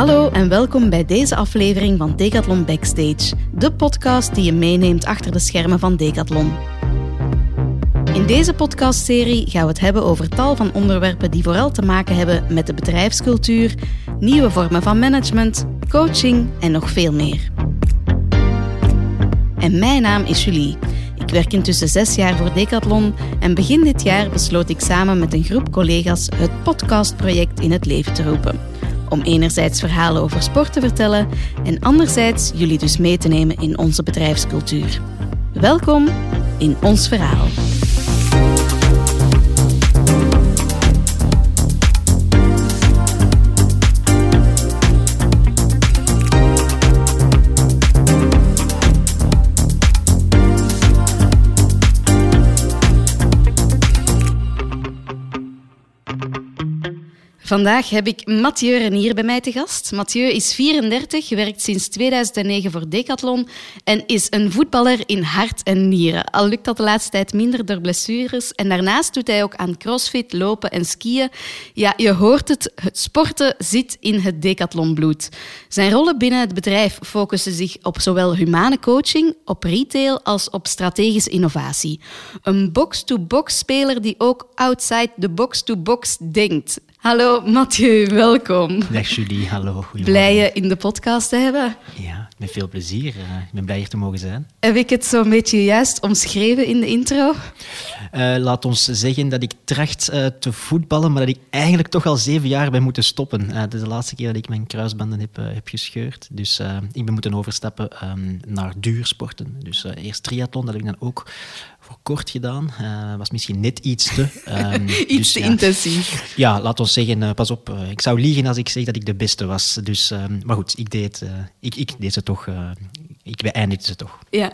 Hallo en welkom bij deze aflevering van Decathlon Backstage, de podcast die je meeneemt achter de schermen van Decathlon. In deze podcastserie gaan we het hebben over tal van onderwerpen die vooral te maken hebben met de bedrijfscultuur, nieuwe vormen van management, coaching en nog veel meer. En mijn naam is Julie. Ik werk intussen zes jaar voor Decathlon en begin dit jaar besloot ik samen met een groep collega's het podcastproject in het leven te roepen. Om enerzijds verhalen over sport te vertellen en anderzijds jullie dus mee te nemen in onze bedrijfscultuur. Welkom in ons verhaal. Vandaag heb ik Mathieu Renier bij mij te gast. Mathieu is 34, werkt sinds 2009 voor Decathlon en is een voetballer in hart en nieren. Al lukt dat de laatste tijd minder door blessures. En daarnaast doet hij ook aan crossfit, lopen en skiën. Ja, je hoort het, het sporten zit in het Decathlon-bloed. Zijn rollen binnen het bedrijf focussen zich op zowel humane coaching, op retail als op strategische innovatie. Een box-to-box speler die ook outside the box-to-box denkt. Hallo Mathieu, welkom. Dag Julie, hallo. Blij je in de podcast te hebben. Ja, met veel plezier. Eh, ik ben blij hier te mogen zijn. Heb ik het zo'n beetje juist omschreven in de intro? Uh, laat ons zeggen dat ik tracht uh, te voetballen, maar dat ik eigenlijk toch al zeven jaar ben moeten stoppen. Uh, dat is de laatste keer dat ik mijn kruisbanden heb, heb gescheurd. Dus ik ben moeten overstappen um, naar duursporten. Dus eerst triathlon, dat heb ik dan ook kort gedaan. Uh, was misschien net iets te... Um, iets dus, te intensief. Ja, laat ons zeggen, uh, pas op. Uh, ik zou liegen als ik zeg dat ik de beste was. Dus, um, maar goed, ik deed, ik, ik deed ze toch... ik beëindigde ze toch. Ja.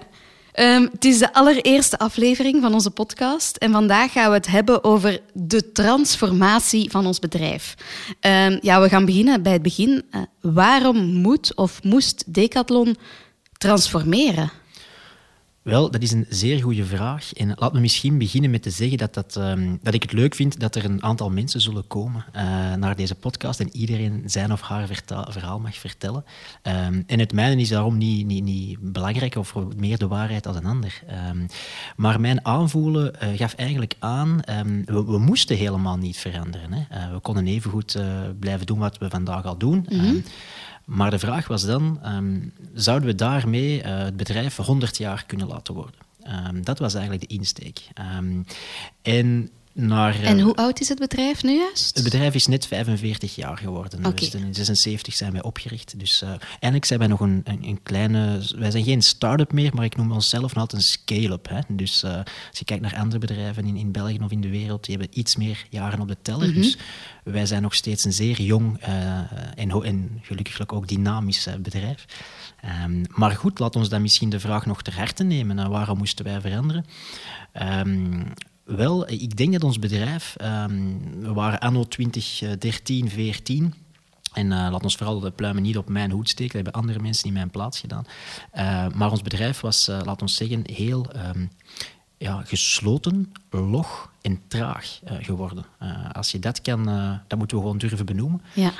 Um, het is de allereerste aflevering van onze podcast en vandaag gaan we het hebben over de transformatie van ons bedrijf. Um, ja, we gaan beginnen bij het begin. waarom moet of moest Decathlon transformeren? Wel, dat is een zeer goede vraag. En laat me misschien beginnen met te zeggen dat, dat, um, dat ik het leuk vind dat er een aantal mensen zullen komen uh, naar deze podcast en iedereen zijn of haar verhaal mag vertellen. Um, en het mijne is daarom niet, niet, niet belangrijk of meer de waarheid als een ander. Um, maar mijn aanvoelen uh, gaf eigenlijk aan, we, we, moesten helemaal niet veranderen. Hè. Uh, we konden evengoed blijven doen wat we vandaag al doen. Mm -hmm. Maar de vraag was dan, um, zouden we daarmee uh, het bedrijf 100 jaar kunnen laten worden? Um, dat was eigenlijk de insteek. Um, en naar, en hoe oud is het bedrijf nu juist? Het bedrijf is net 45 jaar geworden. Okay. Dus in 76 zijn wij opgericht. Dus uh, eigenlijk zijn wij nog een, een, een, kleine... Wij zijn geen start-up meer, maar ik noem onszelf nog altijd een scale-up. Dus uh, als je kijkt naar andere bedrijven in, in België of in de wereld, die hebben iets meer jaren op de teller. Mm -hmm. Dus wij zijn nog steeds een zeer jong uh, en, en gelukkig ook dynamisch bedrijf. Um, maar goed, laat ons dan misschien de vraag nog ter harte nemen. waarom moesten wij veranderen? Um, wel, ik denk dat ons bedrijf, um, we waren anno 2013, 14. En uh, laat ons vooral de pluimen niet op mijn hoed steken, dat hebben andere mensen in mijn plaats gedaan. Uh, maar ons bedrijf was, uh, laat ons zeggen, heel um, ja, gesloten, log en traag geworden. als je dat kan, dat moeten we gewoon durven benoemen. Ja.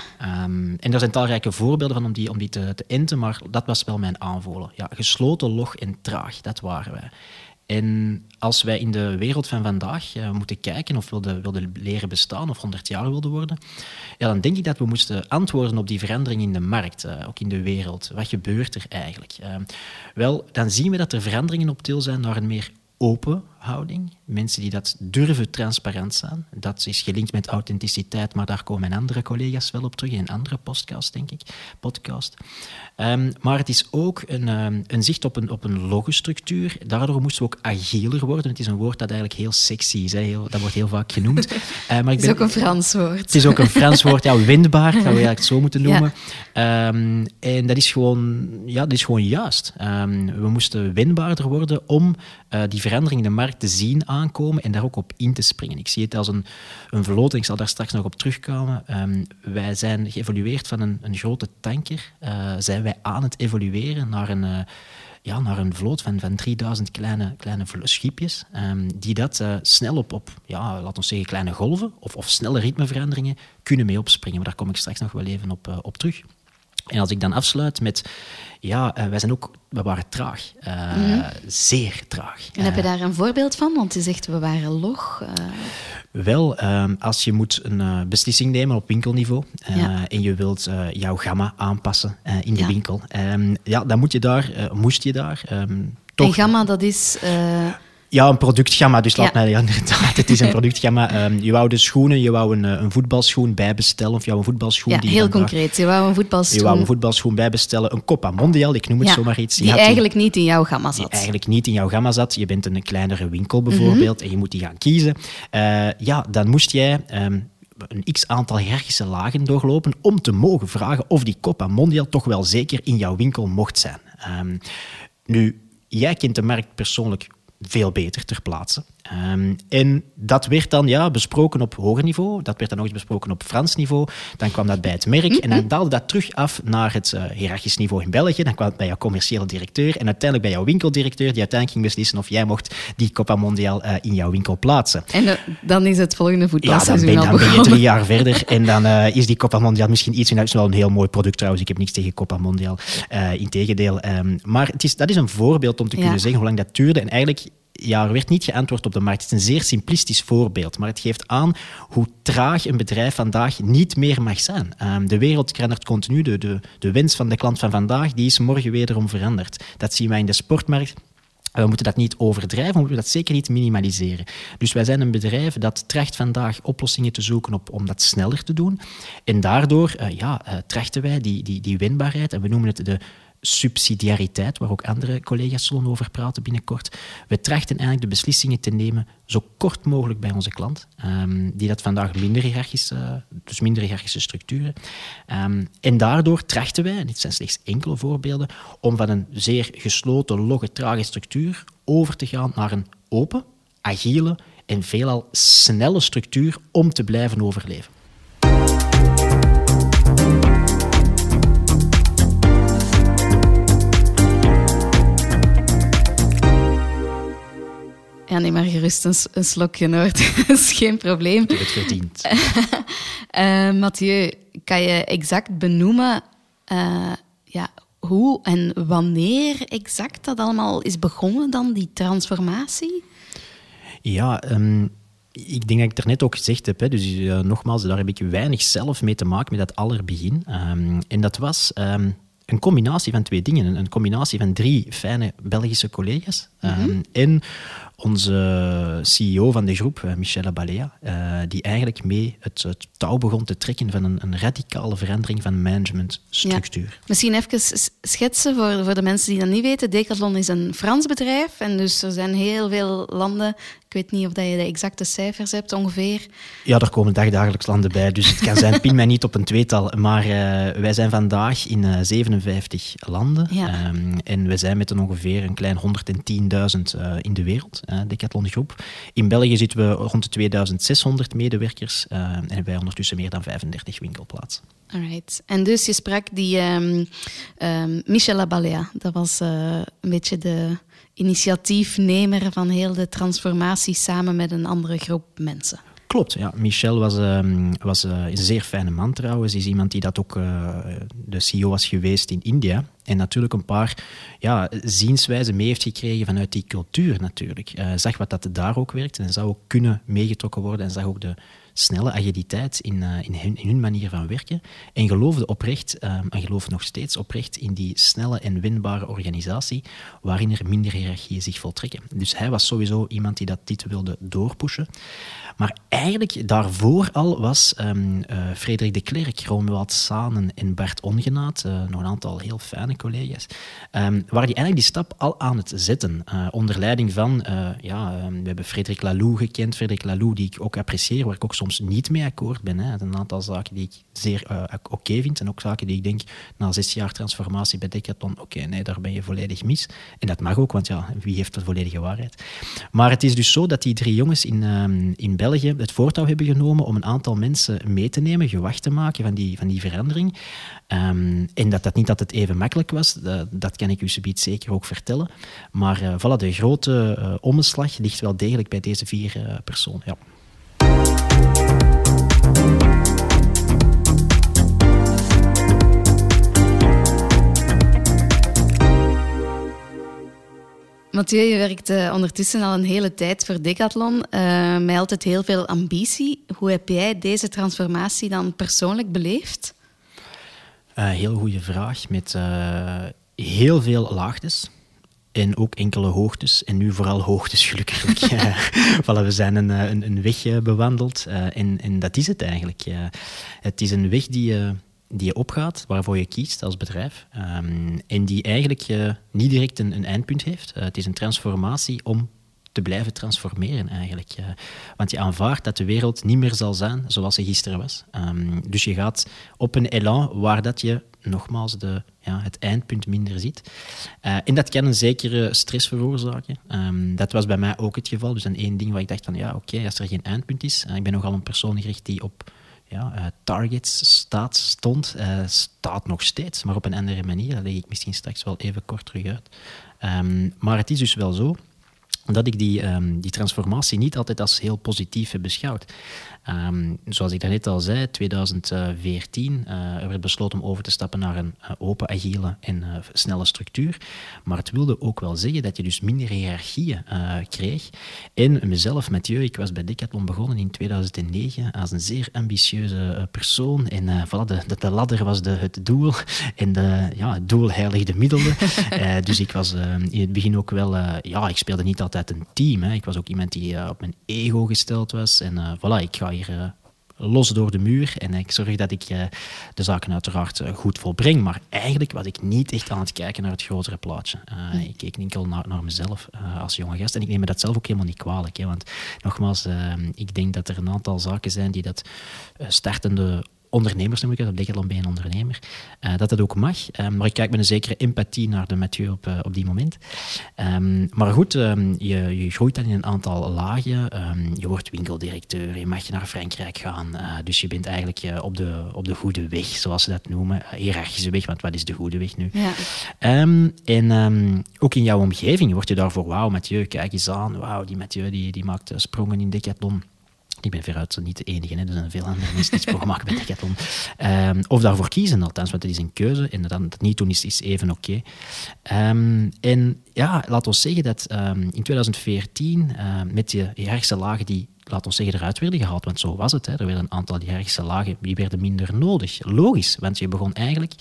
Um, en er zijn talrijke voorbeelden van om die, om die te, te enten, maar dat was wel mijn aanvoelen. Ja, gesloten, log en traag, dat waren wij. En als wij in de wereld van vandaag uh, moeten kijken of wilden, wilden leren bestaan of 100 jaar wilden worden, ja, dan denk ik dat we moesten antwoorden op die verandering in de markt, uh, ook in de wereld. Wat gebeurt er eigenlijk? Uh, wel, dan zien we dat er veranderingen op til zijn naar een meer open houding. Mensen die dat durven transparant zijn. Dat is gelinkt met authenticiteit, maar daar komen mijn andere collega's wel op terug in een andere podcast, denk ik. Podcast. Um, maar het is ook een, um, een zicht op een, op een logostructuur. Daardoor moesten we ook agieler worden. Het is een woord dat eigenlijk heel sexy is. Hè. Heel, dat wordt heel vaak genoemd. Uh, maar ik ben, het is ook een Frans woord. Het is ook een Frans woord, ja, wendbaar, dat we eigenlijk zo moeten noemen. Ja. Um, en dat is gewoon, ja, dat is gewoon juist. we moesten wendbaarder worden om uh, die verandering in de markt te zien aankomen en daar ook op in te springen. Ik zie het als een, een vloot, en ik zal daar straks nog op terugkomen. Um, wij zijn geëvolueerd van een, een grote tanker, uh, zijn wij aan het evolueren naar een, uh, ja, naar een vloot van, van 3000 kleine, kleine schipjes, um, die dat uh, snel op, op ja, laten we zeggen, kleine golven of, of snelle ritmeveranderingen kunnen mee opspringen. Maar daar kom ik straks nog wel even op, op terug. En als ik dan afsluit met, ja, uh, wij zijn ook, we waren traag. Uh, mm -hmm. Zeer traag. En heb je daar een voorbeeld van? Want je zegt, we waren log. Uh... Wel, um, als je moet een beslissing nemen op winkelniveau ja. en je wilt jouw gamma aanpassen in de ja. winkel, um, ja, dan moet je daar, moest je daar. Um, toch... En gamma, dat is... Ja, een productgamma. Dus laat ja. mij, ja, inderdaad, het is een productgamma. Um, je wou de schoenen, je wou een, een voetbalschoen bijbestellen. Of je wou een voetbalschoen. Ja, die heel concreet. Je wou een voetbalschoen. Je wou een voetbalschoen bijbestellen. Een Copa Mondial, ik noem het zomaar iets. Die, die eigenlijk een, niet in jouw gamma zat. Die eigenlijk niet in jouw gamma zat. Je bent in een kleinere winkel bijvoorbeeld mm -hmm. en je moet die gaan kiezen. Uh, ja, dan moest jij... Um, een x aantal hiërarchische lagen doorlopen om te mogen vragen of die Copa Mondial toch wel zeker in jouw winkel mocht zijn. Um, nu, jij kent de markt persoonlijk veel beter ter plaatse. Um, en dat werd dan ja, besproken op hoger niveau, dat werd dan nog eens besproken op Frans niveau, dan kwam dat bij het merk en dan daalde dat terug af naar het uh, hiërarchisch niveau in België, dan kwam het bij jouw commerciële directeur en uiteindelijk bij jouw winkeldirecteur, die uiteindelijk ging beslissen of jij mocht die Copa Mondial uh, in jouw winkel plaatsen. En dan is het volgende voetbalseizoen Ja, dan ben, dan ben je drie jaar verder en dan is die Copa Mondial misschien iets, en dat is wel een heel mooi product trouwens, ik heb niks tegen Copa Mondial, integendeel. Um, maar het is, dat is een voorbeeld om te ja. kunnen zeggen hoe lang dat duurde. En eigenlijk ja, er werd niet geantwoord op de markt. Het is een zeer simplistisch voorbeeld, maar het geeft aan hoe traag een bedrijf vandaag niet meer mag zijn. Um, de wereld verandert continu. De, de, de wens van de klant van vandaag die is morgen wederom veranderd. Dat zien wij in de sportmarkt. We moeten dat niet overdrijven, we moeten dat zeker niet minimaliseren. Dus wij zijn een bedrijf dat tracht vandaag oplossingen te zoeken op, om dat sneller te doen. En daardoor uh, ja, uh, wij die, die, die winbaarheid, en we noemen het de subsidiariteit, waar ook andere collega's zullen over praten binnenkort. We trachten eigenlijk de beslissingen te nemen zo kort mogelijk bij onze klant, um, die dat vandaag minder hiërarchische, dus minder hiërarchische structuren. Um, en daardoor trachten wij, en dit zijn slechts enkele voorbeelden, om van een zeer gesloten, logge, trage structuur over te gaan naar een open, agile en veelal snelle structuur om te blijven overleven. Ja, neem maar gerust een, een slokje, hoor. Dat is geen probleem. Ik heb het verdiend. uh, Mathieu, kan je exact benoemen uh, ja, hoe en wanneer exact dat allemaal is begonnen, dan, die transformatie? Ja, um, ik denk dat ik er net ook gezegd heb. Hè, dus uh, nogmaals, daar heb ik weinig zelf mee te maken met dat allerbegin. Um, en dat was... Um, een combinatie van twee dingen. Een combinatie van drie fijne Belgische collega's. Mm -hmm. um, en onze CEO van de groep, eh, Michelle Balea, uh, die eigenlijk mee het, het, touw begon te trekken van een, een radicale verandering van managementstructuur. Ja. Misschien even schetsen voor, voor de mensen die dat niet weten. Decathlon is een Frans bedrijf en dus er zijn heel veel landen. Ik weet niet of dat je de exacte cijfers hebt ongeveer. Ja, er komen dagdagelijks landen bij, dus het kan zijn, pin mij niet op een tweetal. Maar uh, wij zijn vandaag in uh, 57 landen ja. um, en we zijn met een ongeveer een klein 110.000 in de wereld. Uh, Decathlon Groep. In België zitten we rond de 2600 medewerkers uh, en wij ondertussen meer dan 35 winkelplaatsen. Alright. En dus je sprak die um, um, Balea, dat was uh, een beetje de initiatiefnemer van heel de transformatie samen met een andere groep mensen. Klopt, ja. Michel was, um, was uh, een zeer fijne man trouwens. Is iemand die dat ook uh, de CEO was geweest in India. En natuurlijk een paar ja, zienswijzen mee heeft gekregen vanuit die cultuur natuurlijk. Uh, zag wat dat daar ook werkt en zou ook kunnen meegetrokken worden en zag ook de snelle agiliteit in, uh, in, hun, in, hun, manier van werken. En geloofde oprecht, uh, en gelooft nog steeds oprecht, in die snelle en winbare organisatie waarin er minder hiërarchieën zich voltrekken. Dus hij was sowieso iemand die dat dit wilde doorpushen. Maar eigenlijk daarvoor al was um, uh, Frederik de Klerk, Romuald Sanen en Bart Ongenaat, nog een aantal heel fijne collega's, um, waren die eigenlijk die stap al aan het zetten. onder leiding van, ja, um, we hebben Frederik Laloux gekend, Frederik Laloux die ik ook apprecieer, waar ik ook soms niet mee akkoord ben. Hè. Een aantal zaken die ik zeer uh, oké vind en ook zaken die ik denk na zes jaar transformatie bij Decathlon, oké, nee, daar ben je volledig mis. En dat mag ook, want ja, wie heeft de volledige waarheid? Maar het is dus zo dat die drie jongens in, um, in België het voortouw hebben genomen om een aantal mensen mee te nemen, gewacht te maken van die, van die verandering. Um, en dat dat niet altijd even makkelijk was, dat, kan ik u subiet zeker ook vertellen. Maar uh, voilà, de grote uh, omslag ligt wel degelijk bij deze vier eh, personen. Ja. Mathieu, je werkt ondertussen al een hele tijd voor Decathlon, uh, met altijd heel veel ambitie. Hoe heb jij deze transformatie dan persoonlijk beleefd? Uh, heel goede vraag. Met heel veel laagtes. En ook enkele hoogtes. En nu vooral hoogtes, gelukkig. voilà, we zijn een, een, een weg bewandeld. en, en dat is het eigenlijk. het is een weg die die je opgaat, waarvoor je kiest als bedrijf, um, en die eigenlijk uh, niet direct een, een eindpunt heeft. Het is een transformatie om te blijven transformeren eigenlijk. Uh, want je aanvaardt dat de wereld niet meer zal zijn zoals ze gisteren was. Um, dus je gaat op een elan waar dat je nogmaals de, ja, het eindpunt minder ziet. en dat kan een zekere stress veroorzaken. Um, dat was bij mij ook het geval. Dus een één ding waar ik dacht van ja, oké, als er geen eindpunt is. ik ben nogal een persoon gericht die op ja, uh, targets staat, stond, uh, staat nog steeds, maar op een andere manier. Dat leg ik misschien straks wel even kort terug uit. Um, maar het is dus wel zo dat ik die, um, die transformatie niet altijd als heel positief heb beschouwd. Um, zoals ik daarnet al zei, 2014 uh, er werd besloten om over te stappen naar een uh, open, agile en uh, snelle structuur. Maar het wilde ook wel zeggen dat je dus minder hiërarchieën kreeg. En mezelf, Mathieu, ik was bij Decathlon begonnen in 2009 als een zeer ambitieuze persoon. En voilà, de, de, ladder was de, het doel en de, ja, het doel heiligde middelen. dus ik was in het begin ook wel... ja, ik speelde niet altijd een team. Hè. Ik was ook iemand die op mijn ego gesteld was. En voilà, ik ga hier uh, los door de muur en ik zorg dat ik uh, de zaken uiteraard uh, goed volbreng. Maar eigenlijk was ik niet echt aan het kijken naar het grotere plaatje. Mm. Ik keek enkel naar, naar mezelf als jonge gast en ik neem me dat zelf ook helemaal niet kwalijk. Hè, want nogmaals, ik denk dat er een aantal zaken zijn die dat startende ondernemers noem ik het, op Decathlon ben een ondernemer, uh, dat dat ook mag. Um, maar ik kijk met een zekere empathie naar de Mathieu op, uh, op die moment. Um, maar goed, um, je, je groeit dan in een aantal lagen. je wordt winkeldirecteur, je mag naar Frankrijk gaan. Uh, dus je bent eigenlijk op, de, op de goede weg, zoals ze dat noemen. hiërarchische weg, want wat is de goede weg nu? Ja. en ook in jouw omgeving word je daarvoor, wauw Mathieu, kijk eens aan. Wauw, die Mathieu die, die maakt sprongen in Decathlon. Ik ben veruit niet de enige, hè. er zijn veel andere mensen die sprongen maken bij Decathlon. Um, of daarvoor kiezen althans, want het is een keuze. En dat, niet doen is, is even oké. Um, en ja, laat ons zeggen dat um, in 2014, met die hiërarchische lagen die laat ons zeggen, eruit werden gehaald. Want zo was het. Hè. Er werden een aantal hiërarchische lagen, die werden minder nodig. Logisch, want je begon eigenlijk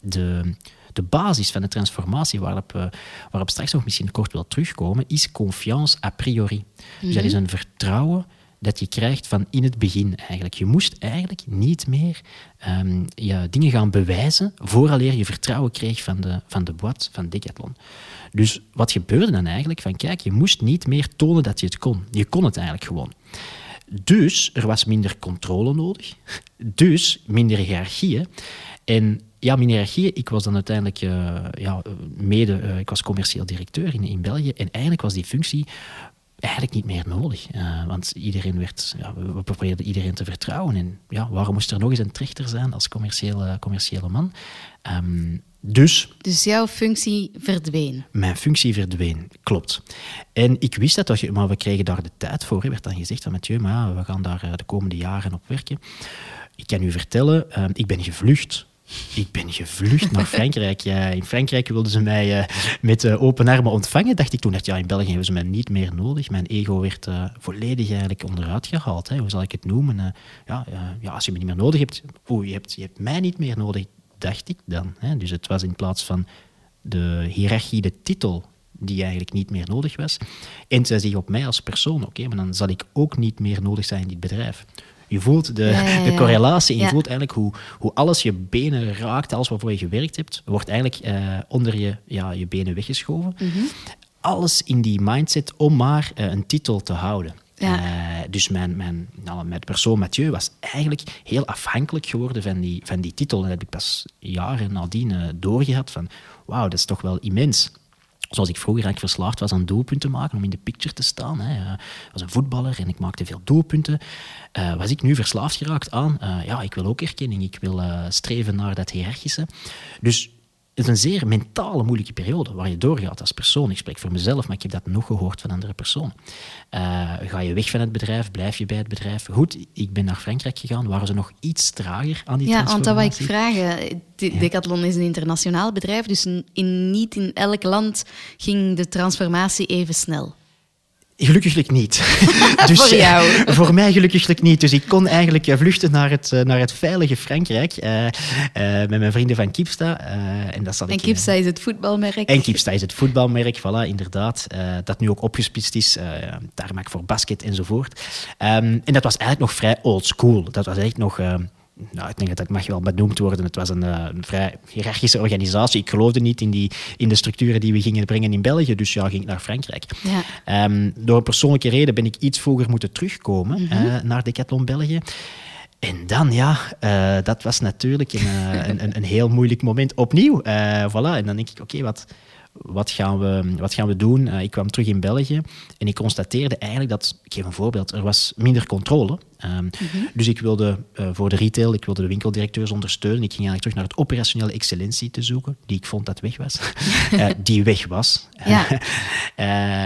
de de basis van de transformatie, waarop, uh, waarop straks nog misschien kort wil terugkomen, is confiance a priori. Dus dat is mhm. een vertrouwen dat je krijgt van in het begin eigenlijk. Je moest eigenlijk niet meer um, je dingen gaan bewijzen vooraleer je vertrouwen kreeg van de, van de boîte van Decathlon. Dus wat gebeurde dan eigenlijk? Van kijk, je moest niet meer tonen dat je het kon. Je kon het eigenlijk gewoon. Dus er was minder controle nodig. Dus minder hiërarchieën. En ja, hiërarchie. Ik was dan uiteindelijk uh, ja, mede, uh, ik was commercieel directeur in, in België. En eigenlijk was die functie eigenlijk niet meer nodig. Uh, want iedereen werd, ja, we probeerden iedereen te vertrouwen. En ja, waarom moest er nog eens een trechter zijn als commerciële, commerciële man? Um, dus, dus jouw functie verdween? Mijn functie verdween, klopt. En ik wist dat, maar we kregen daar de tijd voor. Er werd dan gezegd van Mathieu, maar we gaan daar de komende jaren op werken. Ik kan u vertellen, uh, ik ben gevlucht ik ben gevlucht naar Frankrijk. Ja, in Frankrijk wilden ze mij uh, met uh, open armen ontvangen. Dacht ik toen, dat ja, in België hebben ze mij niet meer nodig. Mijn ego werd uh, volledig eigenlijk onderuit gehaald. Hè. Hoe zal ik het noemen? ja, ja, als je me niet meer nodig hebt, oh, je hebt, je hebt mij niet meer nodig, dacht ik dan. Hè. Dus het was in plaats van de hiërarchie, de titel die eigenlijk niet meer nodig was. En zij zich op mij als persoon, oké, maar dan zal ik ook niet meer nodig zijn in dit bedrijf. Je voelt de, de correlatie je voelt eigenlijk hoe, hoe alles je benen raakt, alles waarvoor je gewerkt hebt, wordt eigenlijk uh, onder je, ja, je benen weggeschoven. Mhm. Alles in die mindset om maar uh, een titel te houden. Ja. Uh, dus mijn, mijn, nou, mijn persoon Mathieu was eigenlijk heel afhankelijk geworden van die, van die titel. En dat heb ik pas jaren nadien uh, doorgehad van wauw, dat is toch wel immens zoals ik vroeger eigenlijk verslaafd was aan doelpunten maken, om in de picture te staan. Hè. Ik was een voetballer en ik maakte veel doelpunten. Uh, was ik nu verslaafd geraakt aan, uh, ja, ik wil ook erkenning, ik wil streven naar dat hiërarchische. Dus is een zeer mentale moeilijke periode waar je doorgaat als persoon. Ik spreek voor mezelf, maar ik heb dat nog gehoord van andere personen. Uh, ga je weg van het bedrijf? Blijf je bij het bedrijf? Goed, ik ben naar Frankrijk gegaan. Waren ze nog iets trager aan die ja, transformatie? Ja, want dat wil ik vragen. Decathlon is een internationaal bedrijf, dus in, niet in elk land ging de transformatie even snel. Gelukkig niet. dus, voor jou? Uh, voor mij gelukkig niet. Dus ik kon eigenlijk uh, vluchten naar het, uh, naar het veilige Frankrijk met mijn vrienden van Kipsta. en dat en ik, Kipsta is het voetbalmerk. En Kipsta is het voetbalmerk, voilà, inderdaad. dat nu ook opgesplitst is. tarmac voor basket enzovoort. Um, en dat was eigenlijk nog vrij old school. Dat was eigenlijk nog nou, ik denk dat dat mag wel benoemd worden. Het was een, uh, een, vrij hiërarchische organisatie. Ik geloofde niet in, die, in de structuren die we gingen brengen in België, dus ja, ging ik naar Frankrijk. Ja. Um, door een persoonlijke reden ben ik iets vroeger moeten terugkomen mm -hmm. uh, naar Decathlon België. En dan, ja, uh, dat was natuurlijk een, een, een, een, heel moeilijk moment opnieuw. voilà. En dan denk ik, oké, okay, wat wat gaan we, wat gaan we doen? Uh, ik kwam terug in België en ik constateerde eigenlijk dat, ik geef een voorbeeld, er was minder controle. Mm -hmm. Dus ik wilde uh, voor de retail, ik wilde de winkeldirecteurs ondersteunen. Ik ging eigenlijk terug naar het operationele excellentie te zoeken, die ik vond dat weg was. uh, die weg was. Ja.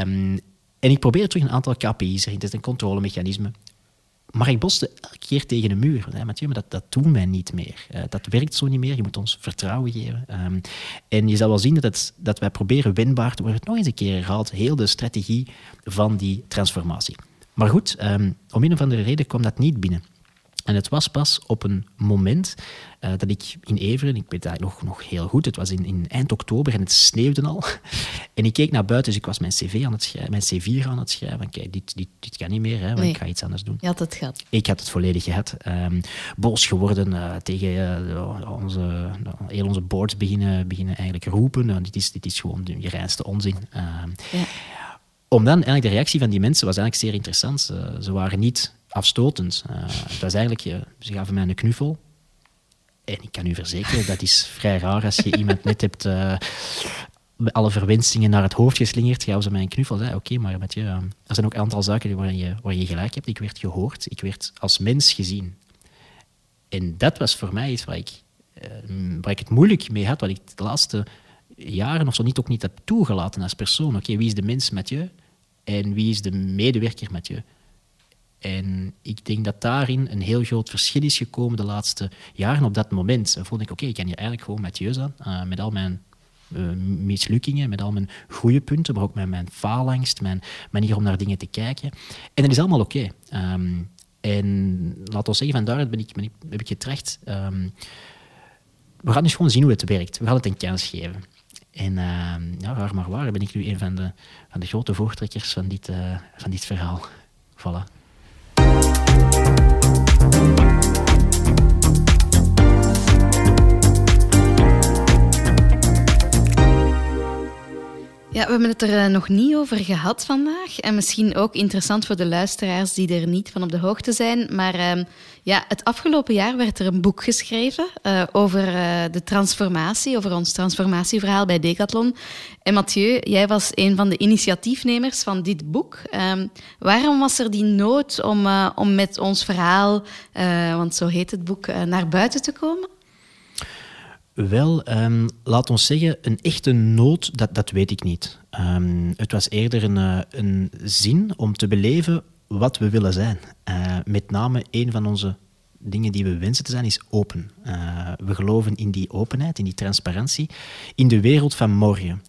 um, en ik probeerde terug een aantal KPI's erin. Is een controlemechanisme. Maar ik boste elke keer tegen de muur. Hè, Mathieu, maar dat, dat doen wij niet meer. Uh, dat werkt zo niet meer. Je moet ons vertrouwen geven. Um, en je zal wel zien dat, het, dat wij proberen winbaar te worden. Nog eens een keer herhaald. Heel de strategie van die transformatie. Maar goed, um, om een of andere reden kwam dat niet binnen. En het was pas op een moment uh, dat ik in Everen, ik weet dat nog, nog heel goed, het was in, in, eind oktober en het sneeuwde al. en ik keek naar buiten, dus ik was mijn cv aan het schrijven, mijn C4 aan het schrijven. Kijk, dit, dit, dit kan niet meer, hè, want nee. ik ga iets anders doen. Je had het gehad. Ik had het volledig gehad. Um, boos geworden uh, tegen uh, onze, heel onze boards beginnen, beginnen eigenlijk roepen. dit, is, dit is gewoon de reinste onzin. Um, ja. Om dan eigenlijk de reactie van die mensen was eigenlijk zeer interessant. Ze, ze waren niet afstotend. Uh, het was eigenlijk, uh, ze gaven mij een knuffel. En ik kan u verzekeren, dat is vrij raar als je iemand net hebt uh, alle verwensingen naar het hoofd geslingerd, gaven ze mij een knuffel. Oké, maar met je, er zijn ook een aantal zaken waarin je, waarin je gelijk hebt. Ik werd gehoord, ik werd als mens gezien. En dat was voor mij iets waar ik, waar ik het moeilijk mee had, wat ik de laatste jaren of zo niet, ook niet heb toegelaten als persoon. Oké, wie is de mens met je en wie is de medewerker met je? En ik denk dat daarin een heel groot verschil is gekomen de laatste jaren. Op dat moment voelde ik, oké, ik kan hier eigenlijk gewoon Mathieu zijn, uh, met al mijn uh, mislukkingen, met al mijn goede punten, maar ook met mijn faalangst, mijn manier om naar dingen te kijken. En dat is allemaal oké. Um, en laten we zeggen, van daaruit ben ik, ben ik, heb ik getracht... Um, we gaan dus gewoon zien hoe het werkt. We gaan het een kans geven. En uh, ja, waar maar waar ben ik nu een van de, van de grote voortrekkers van dit, uh, van dit verhaal. Voilà. Thank you. Ja, we hebben het er nog niet over gehad vandaag. En misschien ook interessant voor de luisteraars die er niet van op de hoogte zijn. Maar uh, ja, het afgelopen jaar werd er een boek geschreven uh, over uh, de transformatie, over ons transformatieverhaal bij Decathlon. En Mathieu, jij was een van de initiatiefnemers van dit boek. Um, waarom was er die nood om, om met ons verhaal, want zo heet het boek, naar buiten te komen? Wel, um, laat ons zeggen, een echte nood, dat, dat weet ik niet. Um, het was eerder een, uh, een zin om te beleven wat we willen zijn. Uh, met name een van onze dingen die we wensen te zijn, is open. Uh, we geloven in die openheid, in die transparantie, in de wereld van morgen.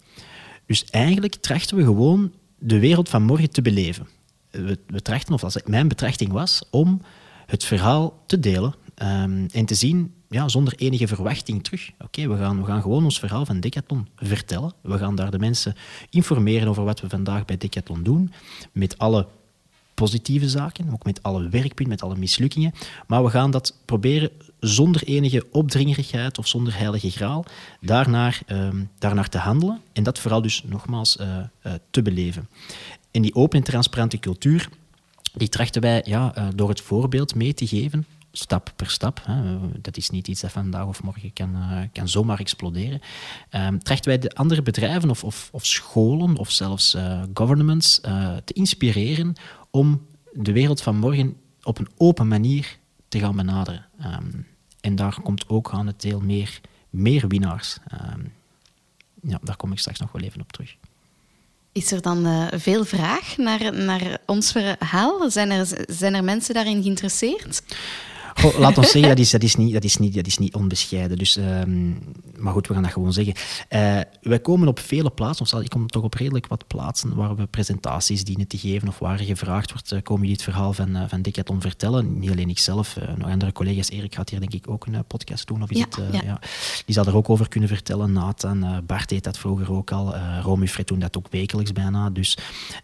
Dus eigenlijk trachten we gewoon de wereld van morgen te beleven. We, we trachten, of als mijn betrachting was, om het verhaal te delen um, en te zien ja, zonder enige verwachting terug. Oké, we, gaan, we gaan gewoon ons verhaal van Decathlon vertellen. We gaan daar de mensen informeren over wat we vandaag bij Decathlon doen. Met alle positieve zaken, ook met alle werkpunten, met alle mislukkingen. Maar we gaan dat proberen zonder enige opdringerigheid of zonder heilige graal daarnaar, um, daarnaar te handelen. En dat vooral dus nogmaals uh, uh, te beleven. En die open en transparante cultuur, die trachten wij ja, uh, door het voorbeeld mee te geven stap per stap. Hè. Dat is niet iets dat vandaag of morgen kan, uh, kan zomaar exploderen. Um, trachten wij de andere bedrijven of, of, of scholen of zelfs uh, governments uh, te inspireren om de wereld van morgen op een open manier te gaan benaderen. Um, en daar komt ook aan het deel meer, meer winnaars. Um, ja, daar kom ik straks nog wel even op terug. Is er dan veel vraag naar, naar ons verhaal? Zijn er, zijn er mensen daarin geïnteresseerd? Laat ons zeggen, dat is, dat, is niet, dat, is niet, dat is niet onbescheiden. Dus, um, maar goed, we gaan dat gewoon zeggen. Uh, wij komen op vele plaatsen, of ik kom toch op redelijk wat plaatsen waar we presentaties dienen te geven of waar gevraagd wordt, uh, komen jullie het verhaal van, uh, van Decathlon vertellen. Niet alleen ikzelf, nog andere collega's. Erik gaat hier denk ik ook een podcast doen. Of is ja, het, ja. ja. Die zal er ook over kunnen vertellen. Nathan, Bart deed dat vroeger ook al. Romy Fred doen dat ook wekelijks bijna. Dus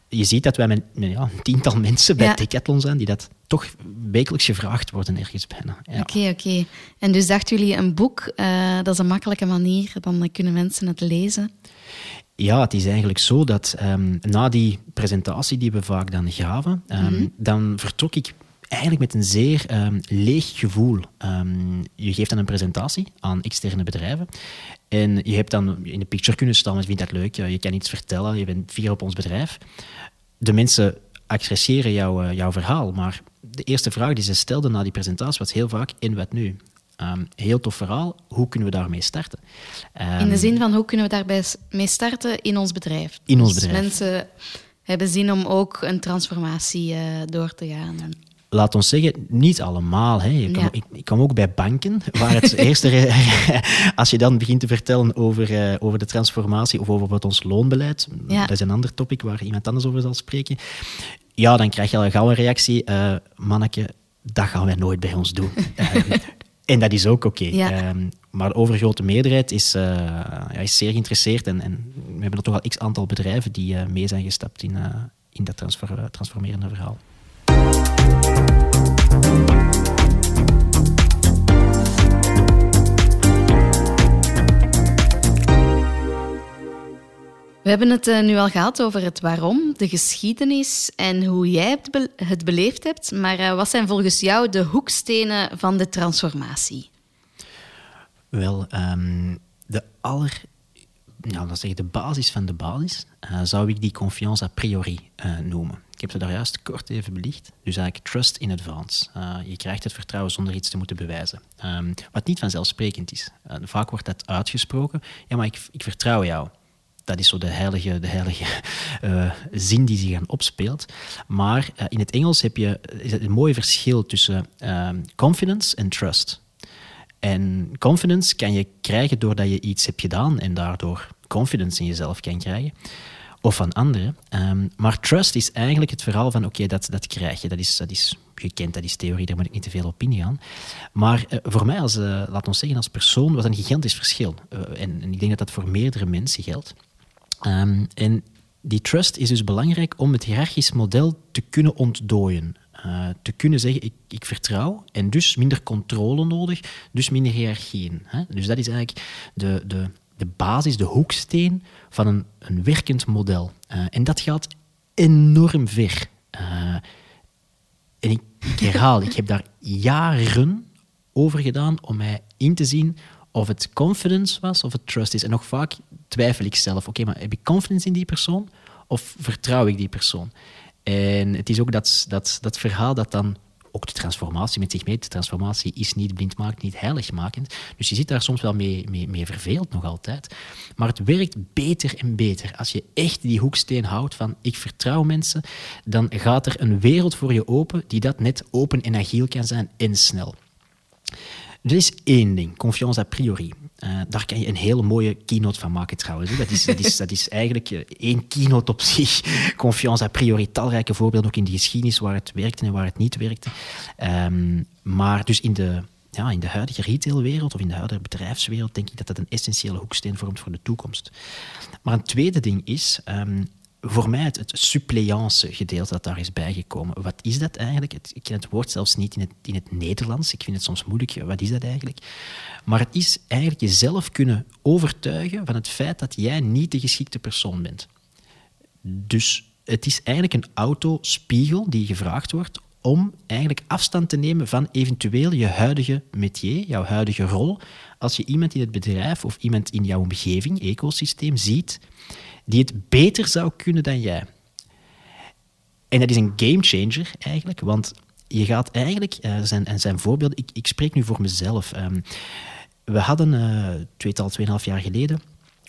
je ziet dat wij met, met ja, een tiental mensen bij Decathlon zijn die dat toch wekelijks gevraagd worden ergens bijna. Oké, ja. oké. Okay, okay. En dus dachten jullie een boek, uh, dat is een makkelijke manier, dan kunnen mensen het lezen? Ja, het is eigenlijk zo dat um, na die presentatie die we vaak dan gaven, um, mm -hmm. dan vertrok ik eigenlijk met een zeer um, leeg gevoel. je geeft dan een presentatie aan externe bedrijven en je hebt dan in de picture kunnen staan, je vindt dat leuk, je kan iets vertellen, je bent fier op ons bedrijf. De mensen adresseren jouw, uh, jouw verhaal, maar de eerste vraag die ze stelden na die presentatie was heel vaak: in wat nu? Um, heel tof verhaal, hoe kunnen we daarmee starten? Um, in de zin van hoe kunnen we daarbij mee starten in ons bedrijf? In ons dus bedrijf. Mensen hebben zin om ook een transformatie uh, door te gaan. Laat ons zeggen, niet allemaal. Hè. Je kan, ja. ik, ik kom ook bij banken, waar het eerste, als je dan begint te vertellen over, uh, over de transformatie of over wat ons loonbeleid, ja. dat is een ander topic waar iemand anders over zal spreken, ja, dan krijg je al gauw een reactie. Uh, manneke, dat gaan wij nooit bij ons doen. uh, en dat is ook oké. Okay. Ja. Um, maar de overgrote meerderheid is, uh, ja, is zeer geïnteresseerd. En, en, we hebben er toch al x aantal bedrijven die mee zijn gestapt in, in dat transfer, transformerende verhaal. We hebben het uh, nu al gehad over het waarom, de geschiedenis en hoe jij het, be het beleefd hebt. Maar uh, wat zijn volgens jou de hoekstenen van de transformatie? Wel, um, de aller... Nou, dat de basis van de basis uh, zou ik die confiance a priori noemen. Ik heb het daar juist kort even belicht. Dus eigenlijk trust in advance. je krijgt het vertrouwen zonder iets te moeten bewijzen. Um, wat niet vanzelfsprekend is. vaak wordt dat uitgesproken. Ja, maar ik, ik vertrouw jou dat is zo de heilige, de heilige uh, zin die zich aan opspeelt. Maar uh, in het Engels heb je is het een mooi verschil tussen uh, confidence en trust. En confidence kan je krijgen doordat je iets hebt gedaan en daardoor confidence in jezelf kan krijgen. Of van anderen. Um, maar trust is eigenlijk het verhaal van: oké, dat, dat krijg je. Dat is, dat is gekend, dat is theorie, daar moet ik niet te veel op ingaan. Maar uh, voor mij, als, uh, laat ons zeggen, als persoon, was een gigantisch verschil. En, en ik denk dat dat voor meerdere mensen geldt. Um, en die trust is dus belangrijk om het hiërarchisch model te kunnen ontdooien. Uh, te kunnen zeggen, ik, ik, vertrouw en dus minder controle nodig, dus minder hiërarchieën. Hè? Dus dat is eigenlijk de, de, de basis, de hoeksteen van een, een werkend model. Uh, en dat gaat enorm ver. Uh, en ik herhaal, ik heb daar jaren over gedaan om mij in te zien of het confidence was of het trust is. En nog vaak twijfel ik zelf, oké, maar heb ik confidence in die persoon of vertrouw ik die persoon? En het is ook dat, dat, dat verhaal dat dan ook de transformatie met zich mee. De transformatie is niet blindmakend, niet heiligmakend. Dus je zit daar soms wel mee, mee, mee verveeld, nog altijd. Maar het werkt beter en beter. Als je echt die hoeksteen houdt van ik vertrouw mensen, dan gaat er een wereld voor je open die dat net open en agiel kan zijn en snel. Er is één ding, confiance a priori. Uh, daar kan je een hele mooie keynote van maken trouwens. Dat is, dat is, dat is eigenlijk één keynote op zich. Confiance a priori, talrijke voorbeelden ook in de geschiedenis waar het werkte en waar het niet werkte. Um, maar dus in de, ja, in de huidige retailwereld of in de huidige bedrijfswereld denk ik dat dat een essentiële hoeksteen vormt voor de toekomst. Maar een tweede ding is... Um, voor mij het, het suppleance gedeelte dat daar is bijgekomen. Wat is dat eigenlijk? Ik ken het woord zelfs niet in het, in het Nederlands. Ik vind het soms moeilijk. Wat is dat eigenlijk? Maar het is eigenlijk jezelf kunnen overtuigen van het feit dat jij niet de geschikte persoon bent. Dus het is eigenlijk een autospiegel die gevraagd wordt om eigenlijk afstand te nemen van eventueel je huidige métier, jouw huidige rol. Als je iemand in het bedrijf of iemand in jouw omgeving, ecosysteem, ziet die het beter zou kunnen dan jij. En dat is een gamechanger eigenlijk, want je gaat eigenlijk, uh, zijn, en zijn voorbeelden, ik, ik spreek nu voor mezelf. Um, we hadden uh, tweetal, tweeënhalf jaar geleden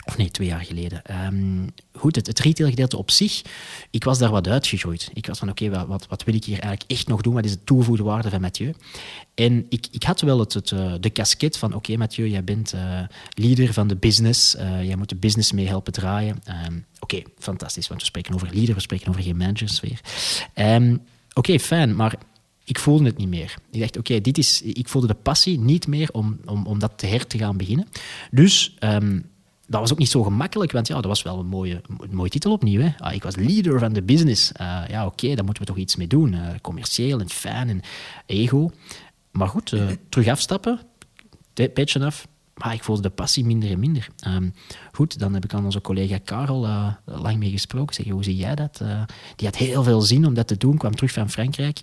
Of nee, twee jaar geleden. Ehm, goed, het, het retailgedeelte op zich, ik was daar wat uitgegroeid. Ik was van, oké, wat, wat wil ik hier eigenlijk echt nog doen? Wat is de toegevoegde waarde van Mathieu? En ik, ik had wel het, het eh, de casquette van, oké Mathieu, jij bent uh, leader van de business. Uh, jij moet de business mee helpen draaien. Um, oké, fantastisch, want we spreken over leader, we spreken over geen managersfeer. Um, oké, fijn, maar ik voelde het niet meer. Ik dacht, oké, dit is, ik voelde de passie niet meer om, om, om dat te her te gaan beginnen. Dus dat was ook niet zo gemakkelijk, want ja, dat was wel een mooie, een mooie titel opnieuw. Hè. Ah, ik was leader van de business. Uh, ja, oké, okay, daar moeten we toch iets mee doen. Uh, commercieel en fijn en ego. Maar goed, uh, terug afstappen, petje af. Maar ik voelde de passie minder en minder. Um, goed, dan heb ik aan onze collega Karel uh, lang mee gesproken. Zeg, hoe zie jij dat? Uh, die had heel veel zin om dat te doen, kwam terug van Frankrijk.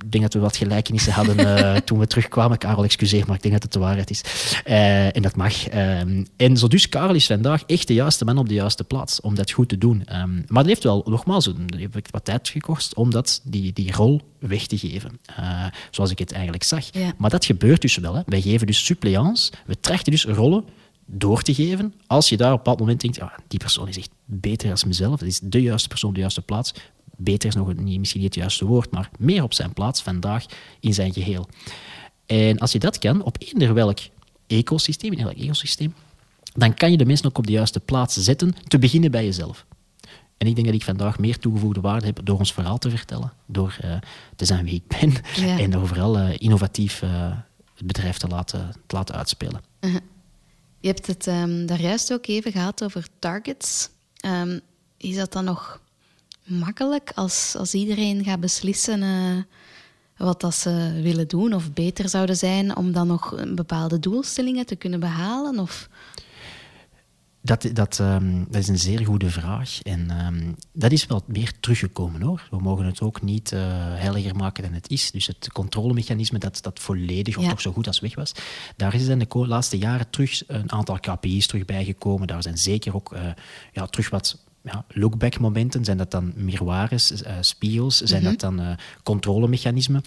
Ik denk dat we wat gelijkenissen hadden uh, toen we terugkwamen. Karel, excuseer, maar ik denk dat het de waarheid is. en dat mag. Um, en zo dus, Karel is vandaag echt de juiste man op de juiste plaats om dat goed te doen. Um, maar dat heeft wel, nogmaals, dat heeft wat tijd gekost om dat, die, die rol weg te geven. zoals ik het eigenlijk zag. Ja. Maar dat gebeurt dus wel. Hè. Wij geven dus suppleants. We trachten dus rollen door te geven. Als je daar op een bepaald moment denkt, ja, die persoon is echt beter dan mezelf, dat is de juiste persoon op de juiste plaats. Beter is nog niet, misschien niet het juiste woord, maar meer op zijn plaats vandaag in zijn geheel. En als je dat kan, op eender welk ecosysteem, in elk ecosysteem, dan kan je de mensen ook op de juiste plaats zetten, te beginnen bij jezelf. En ik denk dat ik vandaag meer toegevoegde waarde heb door ons verhaal te vertellen, door uh, te zijn wie ik ben ja. en door vooral uh, innovatief uh, het bedrijf te laten, te laten uitspelen. -huh. Je hebt het um, daar juist ook even gehad over targets. Um, is dat dan nog makkelijk als, als iedereen gaat beslissen uh, wat dat ze willen doen of beter zouden zijn om dan nog bepaalde doelstellingen te kunnen behalen? Of... Dat, dat, um, dat is een zeer goede vraag. En um, dat is wel meer teruggekomen hoor. We mogen het ook niet uh, heiliger maken dan het is. Dus het controlemechanisme dat, dat volledig of toch zo goed als weg was. Daar is in de laatste jaren terug een aantal KPI's terug bijgekomen. Daar zijn zeker ook uh, ja, terug wat ja, lookback momenten. Zijn dat dan miroirs, uh, spiegels? Zijn Mhm. dat dan controlemechanismen?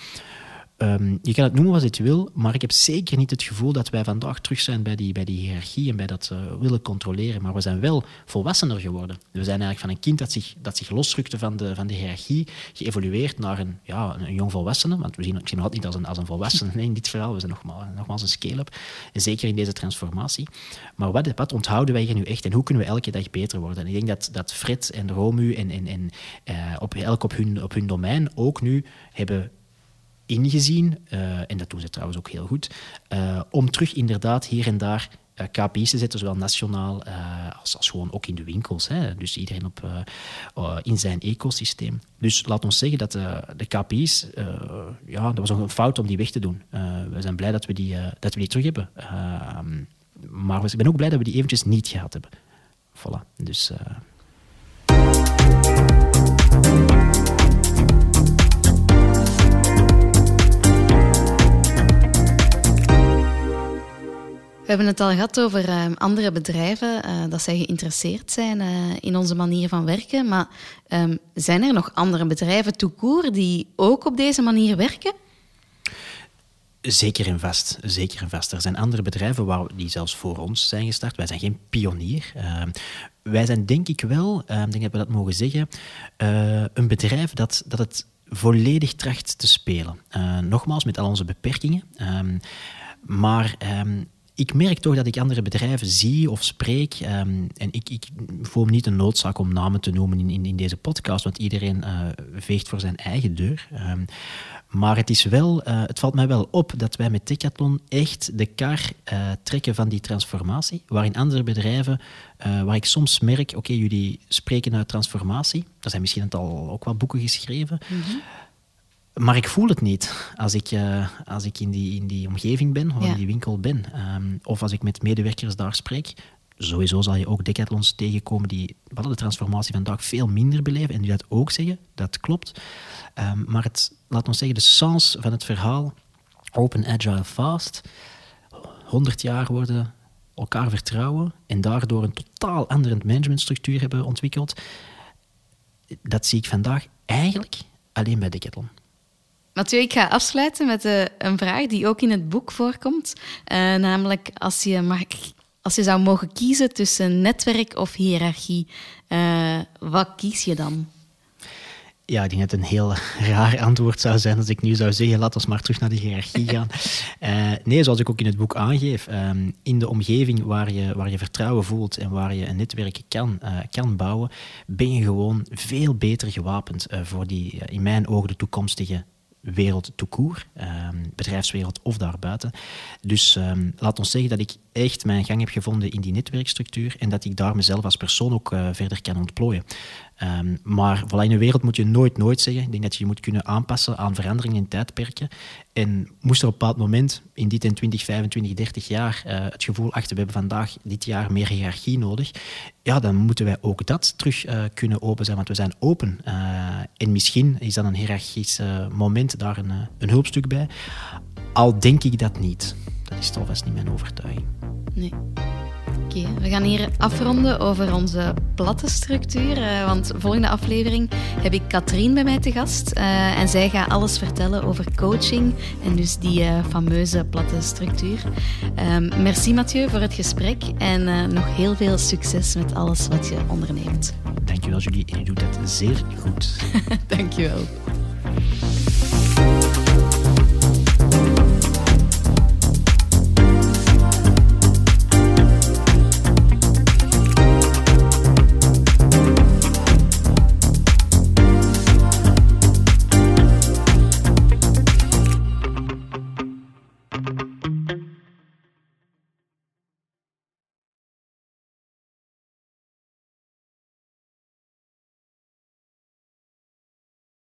Um, je kan het noemen wat je wil, maar ik heb zeker niet het gevoel dat wij vandaag terug zijn bij die, bij die hiërarchie en bij dat uh, willen controleren. Maar we zijn wel volwassener geworden. We zijn eigenlijk van een kind dat zich, dat zich losrukte van de, van de hiërarchie, geëvolueerd naar een, ja, een jong volwassene. Want we zien, ik nog altijd niet als een, als een volwassene in dit verhaal. We zijn nogmaals, nogmaals een scale-up. Zeker in deze transformatie. Maar wat, wat onthouden wij hier nu echt en hoe kunnen we elke dag beter worden? En ik denk dat, dat Fred en Romu en, en, en uh, op, elk op hun, op hun domein ook nu hebben ingezien, uh, en dat doen ze trouwens ook heel goed, uh, om terug inderdaad hier en daar uh, KPI's te zetten, zowel nationaal als, als gewoon ook in de winkels. Hè. Dus iedereen op, in zijn ecosysteem. Dus laat ons zeggen dat de KPI's, ja, dat was een fout om die weg te doen. we zijn blij dat we die, dat we die terug hebben. Ehm, maar ik ben ook blij dat we die eventjes niet gehad hebben. Voilà. Dus... hebben het al gehad over uh, andere bedrijven, uh, dat zij geïnteresseerd zijn uh, in onze manier van werken. Maar um, zijn er nog andere bedrijven, toekoor, die ook op deze manier werken? Zeker en vast, zeker en vast. Er zijn andere bedrijven waar, die zelfs voor ons zijn gestart. Wij zijn geen pionier. Uh, wij zijn denk ik wel, uh, denk dat we dat mogen zeggen, uh, een bedrijf dat, dat het volledig tracht te spelen. Nogmaals, met al onze beperkingen. Maar ik merk toch dat ik andere bedrijven zie of spreek. Um, en ik, ik voel me niet een noodzaak om namen te noemen in, in, in deze podcast, want iedereen uh, veegt voor zijn eigen deur. Um, maar het, is wel, uh, het valt mij wel op dat wij met Decathlon echt de kar uh, trekken van die transformatie. Waarin andere bedrijven, waar ik soms merk, oké, jullie spreken uit transformatie. Er zijn misschien al ook wel boeken geschreven. Mm-hmm. Maar ik voel het niet als ik, uh, als ik in, die, in die omgeving ben of Ja. in die winkel ben. Um, of als ik met medewerkers daar spreek. Sowieso zal je ook decathlons tegenkomen die wel de transformatie vandaag veel minder beleven en die dat ook zeggen. Dat klopt. Um, maar het, laat ons zeggen, de sens van het verhaal, open, agile, fast, 100 jaar worden elkaar vertrouwen en daardoor een totaal andere managementstructuur hebben ontwikkeld, dat zie ik vandaag eigenlijk alleen bij Decathlon. Mathieu, ik ga afsluiten met uh, een vraag die ook in het boek voorkomt. Uh, namelijk, als je mag Als je zou mogen kiezen tussen netwerk of hiërarchie, uh, wat kies je dan? Ja, ik denk dat het een heel raar antwoord zou zijn als ik nu zou zeggen, laten we maar terug naar de hiërarchie gaan. uh, nee, zoals ik ook in het boek aangeef, um, in de omgeving waar je, waar je vertrouwen voelt en waar je een netwerk kan, uh, kan bouwen, ben je gewoon veel beter gewapend voor die, in mijn ogen, de toekomstige wereld toekoer, um, bedrijfswereld of daarbuiten. Dus um, laat ons zeggen dat ik echt mijn gang heb gevonden in die netwerkstructuur en dat ik daar mezelf als persoon ook uh, verder kan ontplooien. Um, maar voilà, in een wereld moet je nooit nooit zeggen. Ik denk dat je je moet kunnen aanpassen aan veranderingen in tijdperken. En moest er op een bepaald moment, in dit en 20, 25, 30 jaar, uh, het gevoel achter, we hebben vandaag dit jaar meer hiërarchie nodig, ja, dan moeten wij ook dat terug uh, kunnen open zijn, want we zijn open. Uh, en misschien is dan een hiërarchisch moment daar een, een hulpstuk bij. Al denk ik dat niet. Dat is toch vast niet mijn overtuiging. Nee. Oké, we gaan hier afronden over onze platte structuur. Uh, want volgende aflevering heb ik Katrien bij mij te gast. Uh, en zij gaat alles vertellen over coaching en dus die uh, fameuze platte structuur. Um, merci Mathieu voor het gesprek en nog heel veel succes met alles wat je onderneemt. Dankjewel Julie, je doet het zeer goed. Dankjewel.